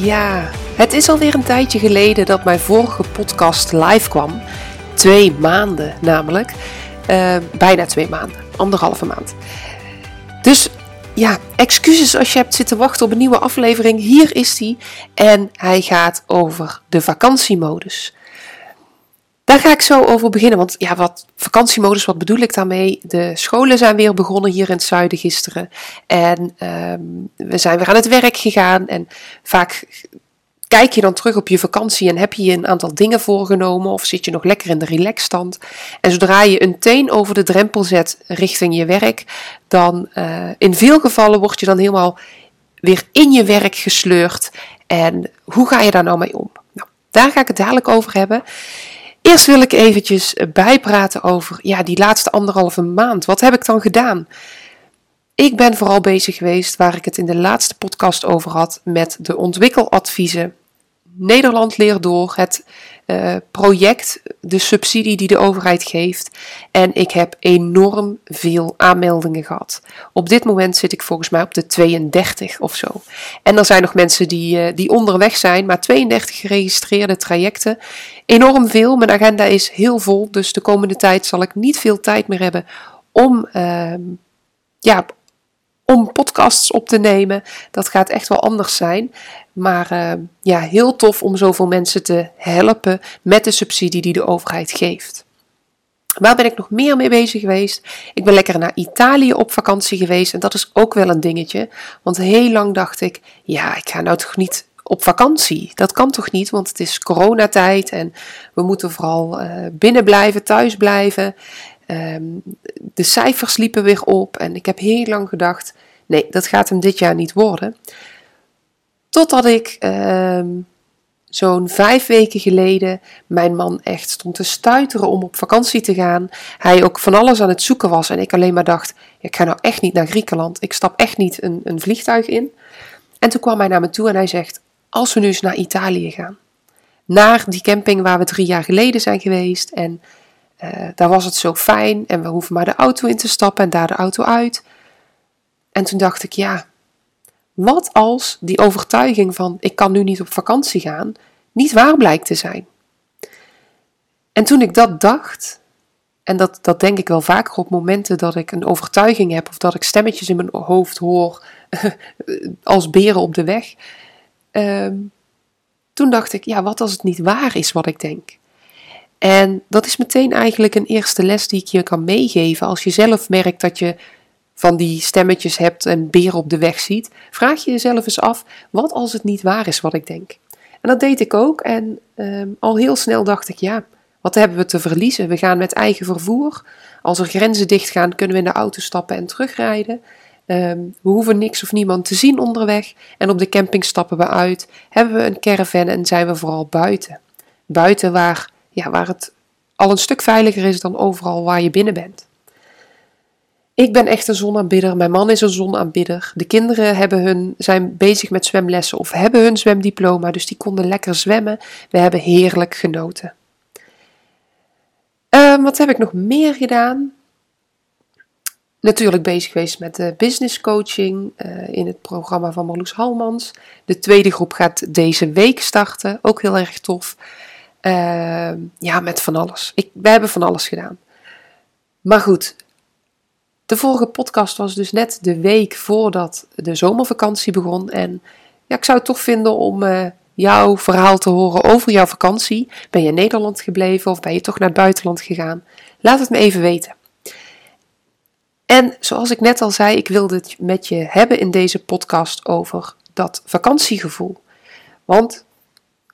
Ja, het is alweer een tijdje geleden dat mijn vorige podcast live kwam. Twee maanden namelijk. Uh, bijna twee maanden. Anderhalve maand. Dus ja, excuses als je hebt zitten wachten op een nieuwe aflevering. Hier is die. En hij gaat over de vakantiemodus. Daar ga ik zo over beginnen. Want ja, wat vakantiemodus, wat bedoel ik daarmee? De scholen zijn weer begonnen hier in het zuiden gisteren. En ehm, we zijn weer aan het werk gegaan. En vaak kijk je dan terug op je vakantie en heb je je een aantal dingen voorgenomen of zit je nog lekker in de relaxstand. En zodra je een teen over de drempel zet richting je werk, dan uh, in veel gevallen word je dan helemaal weer in je werk gesleurd. En hoe ga je daar nou mee om? Nou, daar ga ik het dadelijk over hebben. Eerst wil ik eventjes bijpraten over ja, die laatste anderhalve maand. Wat heb ik dan gedaan? Ik ben vooral bezig geweest waar ik het in de laatste podcast over had met de ontwikkeladviezen. Nederland leert door het uh, project, de subsidie die de overheid geeft. En ik heb enorm veel aanmeldingen gehad. Op dit moment zit ik volgens mij op de 32 of zo. En er zijn nog mensen die, uh, die onderweg zijn, maar 32 geregistreerde trajecten. Enorm veel. Mijn agenda is heel vol, dus de komende tijd zal ik niet veel tijd meer hebben om. Uh, ja, om podcasts op te nemen. Dat gaat echt wel anders zijn. Maar uh, ja, heel tof om zoveel mensen te helpen met de subsidie die de overheid geeft. Waar ben ik nog meer mee bezig geweest? Ik ben lekker naar Italië op vakantie geweest en dat is ook wel een dingetje. Want heel lang dacht ik, ja, ik ga nou toch niet op vakantie. Dat kan toch niet, want het is coronatijd en we moeten vooral uh, binnen blijven, thuis blijven. Um, de cijfers liepen weer op en ik heb heel lang gedacht: nee, dat gaat hem dit jaar niet worden. Totdat ik um, zo'n vijf weken geleden mijn man echt stond te stuiteren om op vakantie te gaan. Hij ook van alles aan het zoeken was en ik alleen maar dacht: ik ga nou echt niet naar Griekenland. Ik stap echt niet een, een vliegtuig in. En toen kwam hij naar me toe en hij zegt: als we nu eens naar Italië gaan. Naar die camping waar we drie jaar geleden zijn geweest. En uh, daar was het zo fijn en we hoeven maar de auto in te stappen en daar de auto uit. En toen dacht ik, ja, wat als die overtuiging van ik kan nu niet op vakantie gaan, niet waar blijkt te zijn? En toen ik dat dacht, en dat, dat denk ik wel vaker op momenten dat ik een overtuiging heb of dat ik stemmetjes in mijn hoofd hoor als beren op de weg, uh, toen dacht ik, ja, wat als het niet waar is wat ik denk? En dat is meteen eigenlijk een eerste les die ik je kan meegeven. Als je zelf merkt dat je van die stemmetjes hebt en beren op de weg ziet, vraag je jezelf eens af: wat als het niet waar is wat ik denk? En dat deed ik ook. En um, al heel snel dacht ik: ja, wat hebben we te verliezen? We gaan met eigen vervoer. Als er grenzen dichtgaan, kunnen we in de auto stappen en terugrijden. Um, we hoeven niks of niemand te zien onderweg. En op de camping stappen we uit. Hebben we een caravan en zijn we vooral buiten. Buiten waar ja, waar het al een stuk veiliger is dan overal waar je binnen bent. Ik ben echt een zonaanbidder, mijn man is een zonaanbidder. De kinderen hebben hun, zijn bezig met zwemlessen of hebben hun zwemdiploma, dus die konden lekker zwemmen. We hebben heerlijk genoten. Uh, wat heb ik nog meer gedaan? Natuurlijk bezig geweest met de business coaching uh, in het programma van Marloes Halmans. De tweede groep gaat deze week starten, ook heel erg tof. Uh, ja, met van alles. Ik, we hebben van alles gedaan. Maar goed, de vorige podcast was dus net de week voordat de zomervakantie begon. En ja, ik zou het toch vinden om uh, jouw verhaal te horen over jouw vakantie. Ben je in Nederland gebleven of ben je toch naar het buitenland gegaan? Laat het me even weten. En zoals ik net al zei, ik wilde het met je hebben in deze podcast over dat vakantiegevoel. Want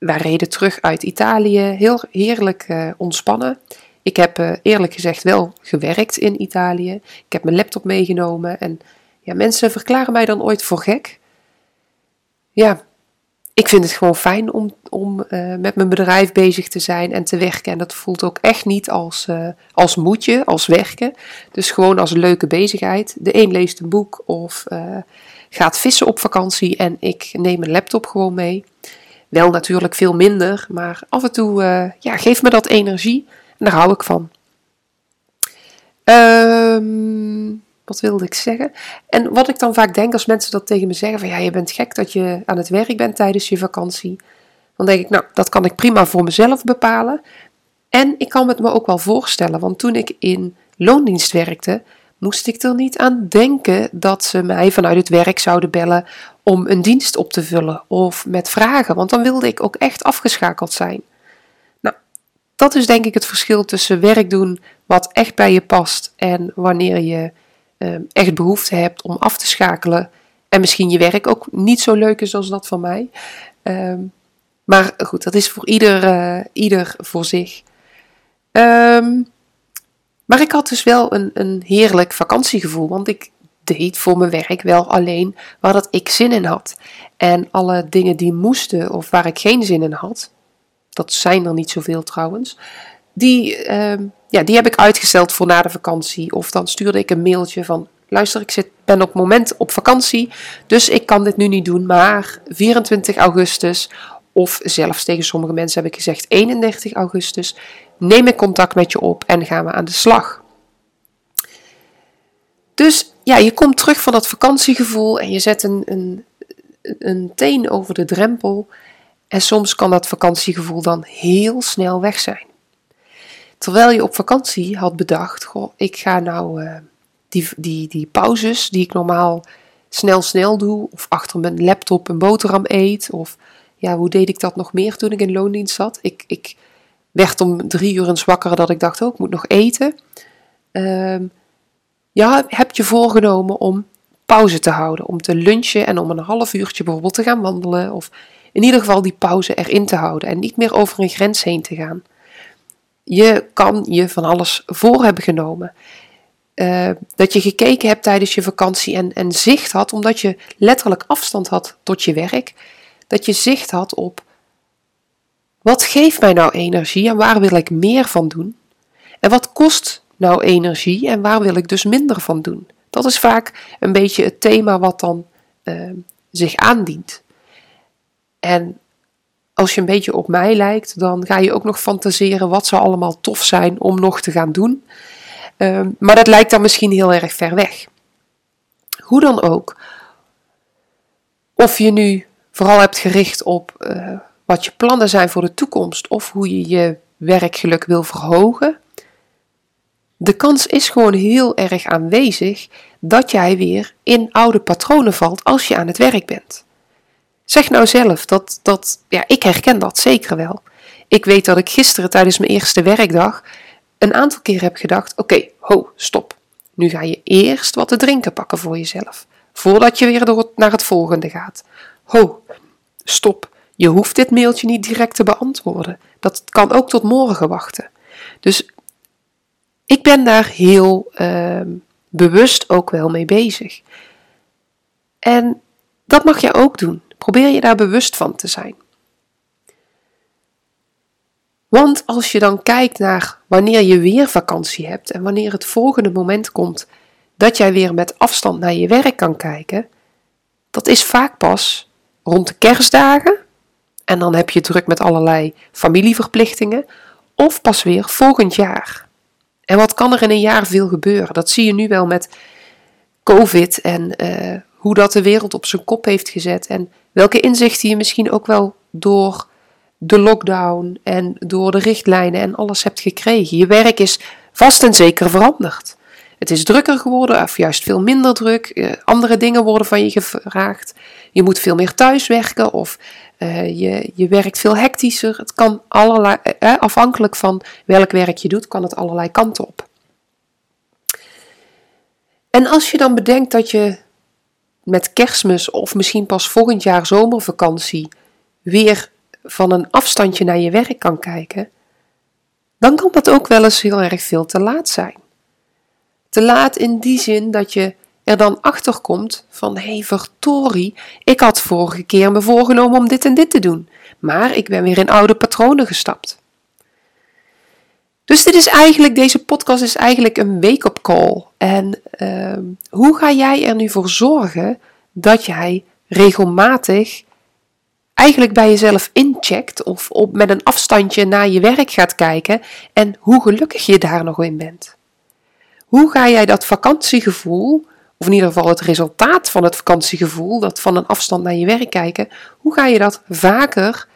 wij reden terug uit Italië, heel heerlijk uh, ontspannen. Ik heb uh, eerlijk gezegd wel gewerkt in Italië. Ik heb mijn laptop meegenomen en ja, mensen verklaren mij dan ooit voor gek. ja, ik vind het gewoon fijn om, om uh, met mijn bedrijf bezig te zijn en te werken. En dat voelt ook echt niet als, uh, als moetje, als werken. Dus gewoon als leuke bezigheid. De een leest een boek of uh, gaat vissen op vakantie en ik neem mijn laptop gewoon mee. Wel natuurlijk veel minder, maar af en toe ja, geeft me dat energie en daar hou ik van. Ehm wat wilde ik zeggen? En wat ik dan vaak denk als mensen dat tegen me zeggen: van ja, je bent gek dat je aan het werk bent tijdens je vakantie. Dan denk ik, nou, dat kan ik prima voor mezelf bepalen. En ik kan het me ook wel voorstellen, want toen ik in loondienst werkte, moest ik er niet aan denken dat ze mij vanuit het werk zouden bellen om een dienst op te vullen of met vragen, want dan wilde ik ook echt afgeschakeld zijn. Nou, dat is denk ik het verschil tussen werk doen wat echt bij je past en wanneer je Ehm, echt behoefte hebt om af te schakelen. En misschien je werk ook niet zo leuk is als dat van mij. Ehm, maar goed, dat is voor ieder, uh, ieder voor zich. Ehm, maar ik had dus wel een, een heerlijk vakantiegevoel. Want ik deed voor mijn werk wel alleen waar dat ik zin in had. En alle dingen die moesten of waar ik geen zin in had. Dat zijn er niet zoveel trouwens die, uh, ja, die heb ik uitgesteld voor na de vakantie. Of dan stuurde ik een mailtje van: luister, ik zit, ben op moment op vakantie, dus ik kan dit nu niet doen. Maar 24 augustus, of zelfs tegen sommige mensen heb ik gezegd 31 augustus, neem ik contact met je op en gaan we aan de slag. Dus ja, je komt terug van dat vakantiegevoel en je zet een, een, een teen over de drempel. En soms kan dat vakantiegevoel dan heel snel weg zijn. Terwijl je op vakantie had bedacht, goh, ik ga nou uh, die, die, die pauzes die ik normaal snel snel doe, of achter mijn laptop een boterham eet, of ja, hoe deed ik dat nog meer toen ik in loondienst zat? Ik, ik werd om drie uur eens wakker dat ik dacht, oh, ik moet nog eten. Uh, ja, heb je voorgenomen om pauze te houden, om te lunchen en om een half uurtje bijvoorbeeld te gaan wandelen, of in ieder geval die pauze erin te houden en niet meer over een grens heen te gaan. Je kan je van alles voor hebben genomen. Uh, dat je gekeken hebt tijdens je vakantie en, en zicht had, omdat je letterlijk afstand had tot je werk, dat je zicht had op wat geeft mij nou energie en waar wil ik meer van doen? En wat kost nou energie en waar wil ik dus minder van doen? Dat is vaak een beetje het thema wat dan uh, zich aandient. En als je een beetje op mij lijkt, dan ga je ook nog fantaseren wat zou allemaal tof zijn om nog te gaan doen. Ehm, maar dat lijkt dan misschien heel erg ver weg. Hoe dan ook, of je nu vooral hebt gericht op uh, wat je plannen zijn voor de toekomst of hoe je je werkgeluk wil verhogen, de kans is gewoon heel erg aanwezig dat jij weer in oude patronen valt als je aan het werk bent. Zeg nou zelf, dat, dat, ja, ik herken dat zeker wel. Ik weet dat ik gisteren tijdens mijn eerste werkdag een aantal keer heb gedacht: oké, ho, stop. Nu ga je eerst wat te drinken pakken voor jezelf, voordat je weer door naar het volgende gaat. Ho, stop. Je hoeft dit mailtje niet direct te beantwoorden. Dat kan ook tot morgen wachten. Dus ik ben daar heel uh, bewust ook wel mee bezig. En dat mag je ook doen. Probeer je daar bewust van te zijn. Want als je dan kijkt naar wanneer je weer vakantie hebt en wanneer het volgende moment komt dat jij weer met afstand naar je werk kan kijken, dat is vaak pas rond de kerstdagen en dan heb je druk met allerlei familieverplichtingen of pas weer volgend jaar. En wat kan er in een jaar veel gebeuren? Dat zie je nu wel met COVID en uh, hoe dat de wereld op zijn kop heeft gezet en welke inzichten je misschien ook wel door de lockdown en door de richtlijnen en alles hebt gekregen. Je werk is vast en zeker veranderd. Het is drukker geworden, of juist veel minder druk. Eh, andere dingen worden van je gevraagd. Je moet veel meer thuiswerken of uh, je, je werkt veel hectischer. Het kan allerlei, eh, afhankelijk van welk werk je doet, kan het allerlei kanten op. En als je dan bedenkt dat je met kerstmis of misschien pas volgend jaar zomervakantie weer van een afstandje naar je werk kan kijken, dan kan dat ook wel eens heel erg veel te laat zijn. Te laat in die zin dat je er dan achter komt van hé hey, vertorie, ik had vorige keer me voorgenomen om dit en dit te doen, maar ik ben weer in oude patronen gestapt. Dus dit is eigenlijk, deze podcast is eigenlijk een wake-up call. En uh, hoe ga jij er nu voor zorgen dat jij regelmatig eigenlijk bij jezelf incheckt of op, met een afstandje naar je werk gaat kijken en hoe gelukkig je daar nog in bent? Hoe ga jij dat vakantiegevoel, of in ieder geval het resultaat van het vakantiegevoel, dat van een afstand naar je werk kijken, hoe ga je dat vaker,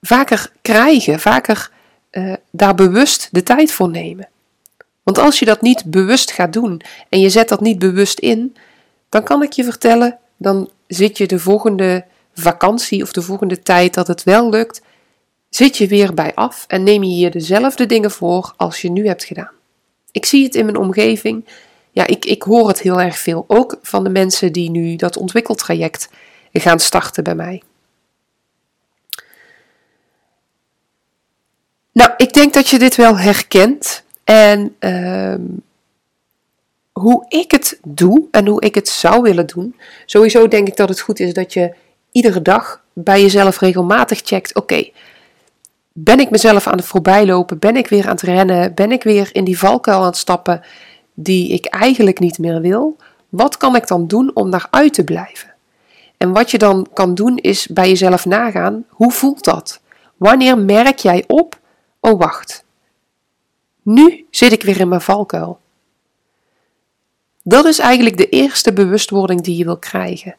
vaker krijgen, vaker uh, daar bewust de tijd voor nemen? Want als je dat niet bewust gaat doen en je zet dat niet bewust in, dan kan ik je vertellen, dan zit je de volgende vakantie of de volgende tijd dat het wel lukt, zit je weer bij af en neem je hier dezelfde dingen voor als je nu hebt gedaan. Ik zie het in mijn omgeving. Ja, ik, ik hoor het heel erg veel. Ook van de mensen die nu dat ontwikkeltraject gaan starten bij mij. Nou, ik denk dat je dit wel herkent. En uh, hoe ik het doe en hoe ik het zou willen doen. Sowieso denk ik dat het goed is dat je iedere dag bij jezelf regelmatig checkt: oké, ben ik mezelf aan het voorbijlopen? Ben ik weer aan het rennen? Ben ik weer in die valkuil aan het stappen die ik eigenlijk niet meer wil? Wat kan ik dan doen om daaruit te blijven? En wat je dan kan doen is bij jezelf nagaan: hoe voelt dat? Wanneer merk jij op: oh wacht, nu zit ik weer in mijn valkuil. Dat is eigenlijk de eerste bewustwording die je wil krijgen.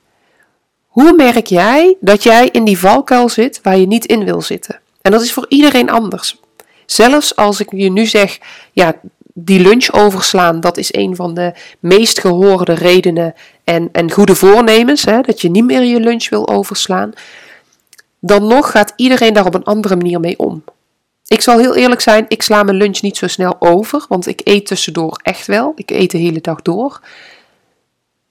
Hoe merk jij dat jij in die valkuil zit waar je niet in wil zitten? En dat is voor iedereen anders. Zelfs als ik je nu zeg, ja, die lunch overslaan, dat is een van de meest gehoorde redenen en, en goede voornemens, hè, dat je niet meer je lunch wil overslaan. Dan nog gaat iedereen daar op een andere manier mee om. Ik zal heel eerlijk zijn, ik sla mijn lunch niet zo snel over, want ik eet tussendoor echt wel. Ik eet de hele dag door.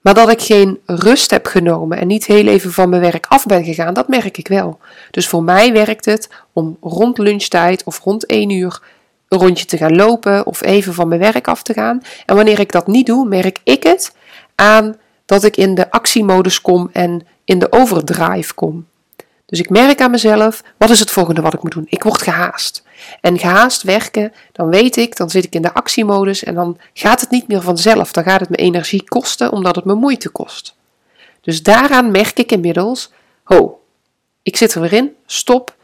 Maar dat ik geen rust heb genomen en niet heel even van mijn werk af ben gegaan, dat merk ik wel. Dus voor mij werkt het om rond lunchtijd of rond 1 uur een rondje te gaan lopen of even van mijn werk af te gaan. En wanneer ik dat niet doe, merk ik het aan dat ik in de actiemodus kom en in de overdrive kom. Dus ik merk aan mezelf, wat is het volgende wat ik moet doen? Ik word gehaast. En gehaast werken, dan weet ik, dan zit ik in de actiemodus en dan gaat het niet meer vanzelf. Dan gaat het me energie kosten omdat het me moeite kost. Dus daaraan merk ik inmiddels, ho, ik zit er weer in, stop,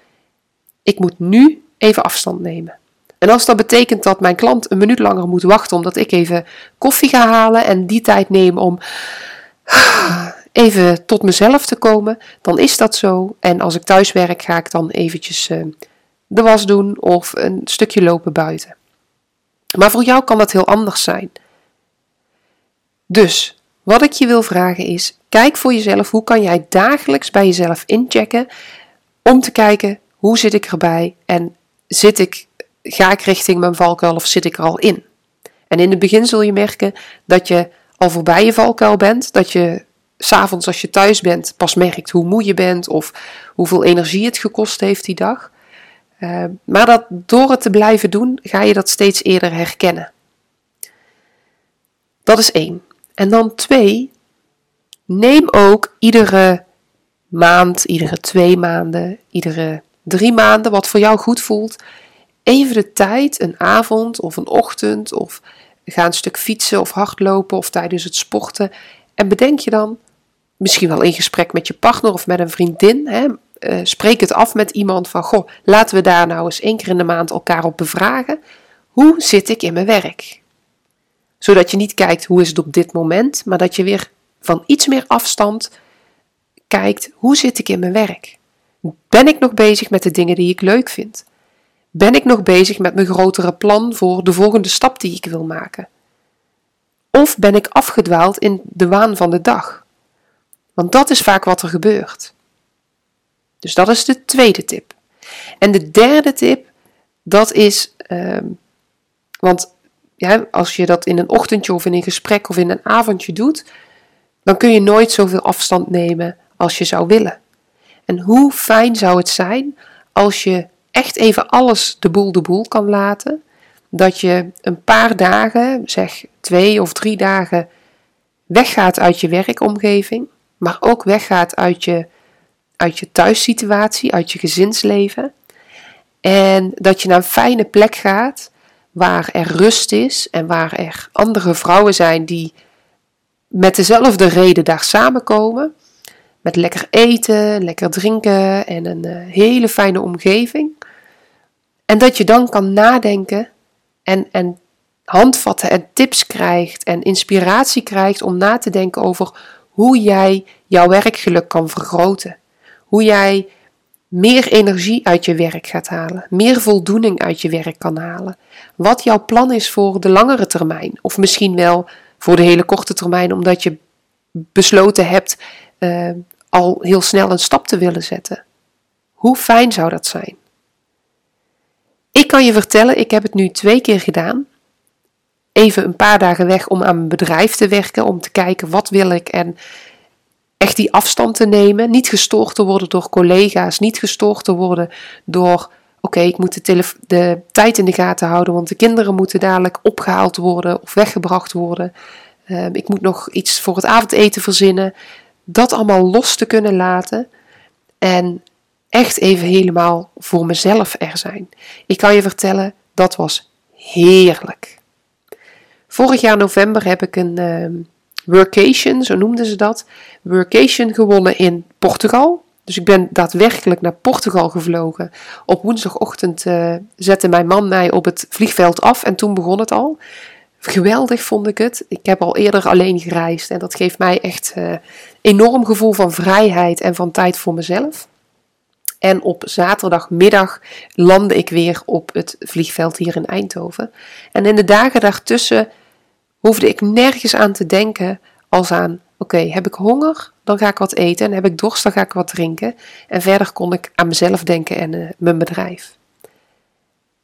ik moet nu even afstand nemen. En als dat betekent dat mijn klant een minuut langer moet wachten omdat ik even koffie ga halen en die tijd neem om even tot mezelf te komen, dan is dat zo. En als ik thuis werk, ga ik dan eventjes uh, de was doen of een stukje lopen buiten. Maar voor jou kan dat heel anders zijn. Dus wat ik je wil vragen is: kijk voor jezelf hoe kan jij dagelijks bij jezelf inchecken om te kijken hoe zit ik erbij en zit ik, ga ik richting mijn valkuil of zit ik er al in? En in het begin zul je merken dat je al voorbij je valkuil bent, dat je s'avonds als je thuis bent pas merkt hoe moe je bent of hoeveel energie het gekost heeft die dag. Uh, maar dat door het te blijven doen, ga je dat steeds eerder herkennen. Dat is één. En dan twee, neem ook iedere maand, iedere twee maanden, iedere drie maanden, wat voor jou goed voelt, even de tijd, een avond of een ochtend, of ga een stuk fietsen of hardlopen of tijdens het sporten. En bedenk je dan, misschien wel in gesprek met je partner of met een vriendin. Hè, uh, spreek het af met iemand van, goh, laten we daar nou eens één keer in de maand elkaar op bevragen. Hoe zit ik in mijn werk? Zodat je niet kijkt hoe is het op dit moment, maar dat je weer van iets meer afstand kijkt, hoe zit ik in mijn werk? Ben ik nog bezig met de dingen die ik leuk vind? Ben ik nog bezig met mijn grotere plan voor de volgende stap die ik wil maken? Of ben ik afgedwaald in de waan van de dag? Want dat is vaak wat er gebeurt. Dus dat is de tweede tip. En de derde tip, dat is, ehm, want ja, als je dat in een ochtendje of in een gesprek of in een avondje doet, dan kun je nooit zoveel afstand nemen als je zou willen. En hoe fijn zou het zijn als je echt even alles de boel de boel kan laten, dat je een paar dagen, zeg twee of drie dagen, weggaat uit je werkomgeving, maar ook weggaat uit je, uit je thuissituatie, uit je gezinsleven. En dat je naar een fijne plek gaat waar er rust is en waar er andere vrouwen zijn die met dezelfde reden daar samenkomen. Met lekker eten, lekker drinken en een eh, hele fijne omgeving. En dat je dan kan nadenken en, en handvatten en tips krijgt en inspiratie krijgt om na te denken over hoe jij jouw werkgeluk kan vergroten. Hoe jij meer energie uit je werk gaat halen, meer voldoening uit je werk kan halen. Wat jouw plan is voor de langere termijn, of misschien wel voor de hele korte termijn, omdat je besloten hebt uh, al heel snel een stap te willen zetten. Hoe fijn zou dat zijn? Ik kan je vertellen, ik heb het nu twee keer gedaan. Even een paar dagen weg om aan mijn bedrijf te werken, om te kijken wat wil ik en echt die afstand te nemen. Niet gestoord te worden door collega's, niet gestoord te worden door, oké, ik moet de, de, tijd in de gaten houden, want de kinderen moeten dadelijk opgehaald worden of weggebracht worden. Ehm, ik moet nog iets voor het avondeten verzinnen. Dat allemaal los te kunnen laten en echt even helemaal voor mezelf er zijn. Ik kan je vertellen, dat was heerlijk. Vorig jaar november heb ik een uh, workation, zo noemden ze dat, workation gewonnen in Portugal. Dus ik ben daadwerkelijk naar Portugal gevlogen. Op woensdagochtend uh, zette mijn man mij op het vliegveld af en toen begon het al. Geweldig vond ik het. Ik heb al eerder alleen gereisd en dat geeft mij echt uh, enorm gevoel van vrijheid en van tijd voor mezelf. En op zaterdagmiddag landde ik weer op het vliegveld hier in Eindhoven. En in de dagen daartussen hoefde ik nergens aan te denken als aan: oké, heb ik honger? Dan ga ik wat eten. En heb ik dorst? Dan ga ik wat drinken. En verder kon ik aan mezelf denken en uh, mijn bedrijf.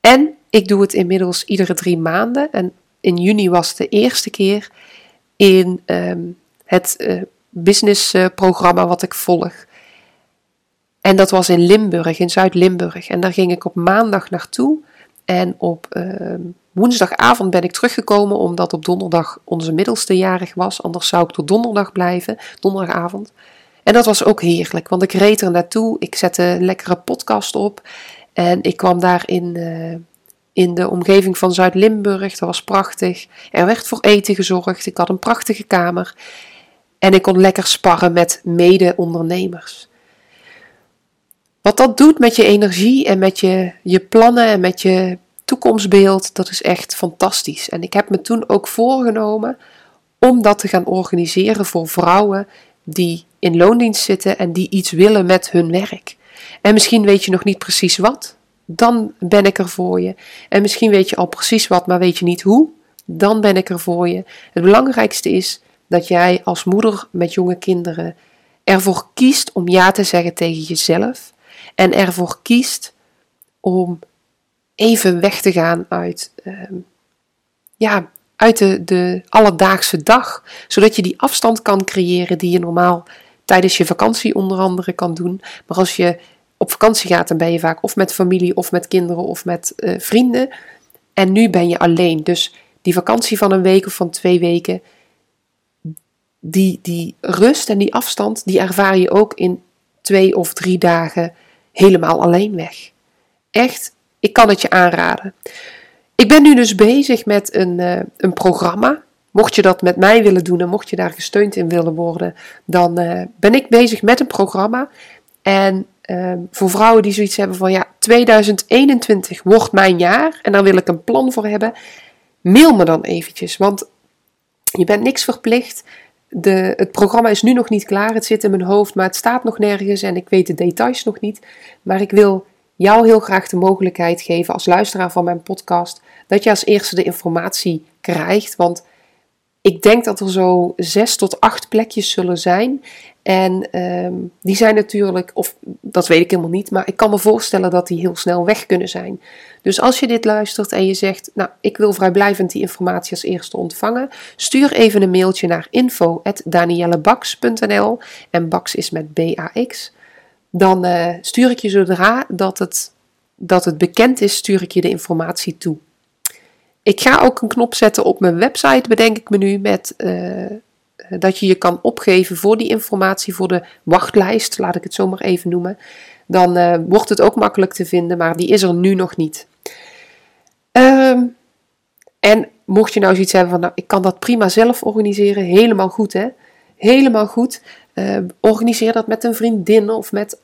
En ik doe het inmiddels iedere drie maanden. En in juni was de eerste keer in um, het uh, businessprogramma wat ik volg. En dat was in Limburg, in Zuid-Limburg. En daar ging ik op maandag naartoe. En op uh, woensdagavond ben ik teruggekomen omdat op donderdag onze middelste jarig was. Anders zou ik tot donderdag blijven, donderdagavond. En dat was ook heerlijk, want ik reed er naartoe. Ik zette een lekkere podcast op. En ik kwam daar in, uh, in de omgeving van Zuid-Limburg. Dat was prachtig. Er werd voor eten gezorgd. Ik had een prachtige kamer. En ik kon lekker sparren met mede-ondernemers. Wat dat doet met je energie en met je, je plannen en met je toekomstbeeld, dat is echt fantastisch. En ik heb me toen ook voorgenomen om dat te gaan organiseren voor vrouwen die in loondienst zitten en die iets willen met hun werk. En misschien weet je nog niet precies wat, dan ben ik er voor je. En misschien weet je al precies wat, maar weet je niet hoe, dan ben ik er voor je. Het belangrijkste is dat jij als moeder met jonge kinderen ervoor kiest om ja te zeggen tegen jezelf en ervoor kiest om even weg te gaan uit, ehm, ja, uit de, de alledaagse dag. Zodat je die afstand kan creëren die je normaal tijdens je vakantie onder andere kan doen. Maar als je op vakantie gaat, dan ben je vaak of met familie of met kinderen of met uh, vrienden. En nu ben je alleen. Dus die vakantie van een week of van twee weken, die, die rust en die afstand, die ervaar je ook in twee of drie dagen helemaal alleen weg. Echt, ik kan het je aanraden. Ik ben nu dus bezig met een, uh, een programma. Mocht je dat met mij willen doen en mocht je daar gesteund in willen worden, dan uh, ben ik bezig met een programma. En uh, voor vrouwen die zoiets hebben van ja, 2021 wordt mijn jaar en daar wil ik een plan voor hebben, mail me dan eventjes. Want je bent niks verplicht de, het programma is nu nog niet klaar. Het zit in mijn hoofd, maar het staat nog nergens en ik weet de details nog niet. Maar ik wil jou heel graag de mogelijkheid geven als luisteraar van mijn podcast dat je als eerste de informatie krijgt. Want ik denk dat er zo zes tot acht plekjes zullen zijn. En ehm, die zijn natuurlijk, of dat weet ik helemaal niet, maar ik kan me voorstellen dat die heel snel weg kunnen zijn. Dus als je dit luistert en je zegt, nou, ik wil vrijblijvend die informatie als eerste ontvangen, stuur even een mailtje naar info.daniellebaks.nl en Baks is met B-A-X. Dan uh, stuur ik je zodra dat het, dat het bekend is, stuur ik je de informatie toe. Ik ga ook een knop zetten op mijn website, bedenk ik me nu, met uh, dat je je kan opgeven voor die informatie, voor de wachtlijst, laat ik het zo maar even noemen, dan uh, wordt het ook makkelijk te vinden, maar die is er nu nog niet. Ehm, en mocht je nou zoiets hebben van, nou, ik kan dat prima zelf organiseren, helemaal goed hè. Helemaal goed. Uh, organiseer dat met een vriendin of met,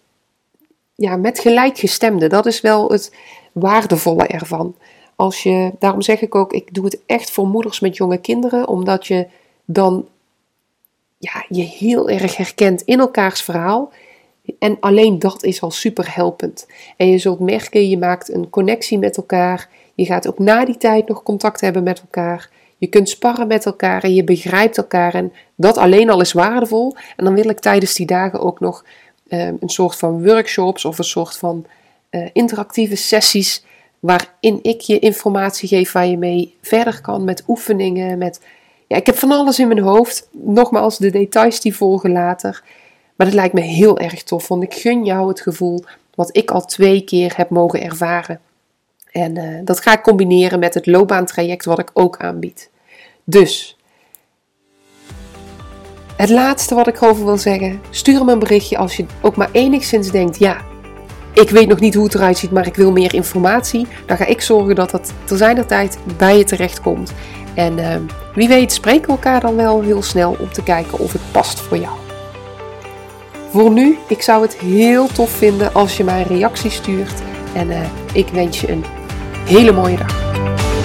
ja, met gelijkgestemden. Dat is wel het waardevolle ervan. Als je, daarom zeg ik ook, ik doe het echt voor moeders met jonge kinderen, omdat je dan ja, je heel erg herkent in elkaars verhaal. En alleen dat is al super helpend. En je zult merken, je maakt een connectie met elkaar. Je gaat ook na die tijd nog contact hebben met elkaar. Je kunt sparren met elkaar en je begrijpt elkaar. En dat alleen al is waardevol. En dan wil ik tijdens die dagen ook nog uh, een soort van workshops of een soort van uh, interactieve sessies. Waarin ik je informatie geef waar je mee verder kan met oefeningen. Met, ja, ik heb van alles in mijn hoofd. Nogmaals, de details die volgen later. Maar dat lijkt me heel erg tof, want ik gun jou het gevoel wat ik al twee keer heb mogen ervaren. En uh, dat ga ik combineren met het loopbaantraject wat ik ook aanbied. Dus, het laatste wat ik over wil zeggen, stuur me een berichtje als je ook maar enigszins denkt, ja, ik weet nog niet hoe het eruit ziet, maar ik wil meer informatie. Dan ga ik zorgen dat dat ter zijner tijd bij je terecht komt. En uh, wie weet spreken we elkaar dan wel heel snel om te kijken of het past voor jou. Voor nu, ik zou het heel tof vinden als je mij een reactie stuurt. En uh, ik wens je een hele mooie dag.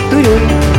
Doei doei!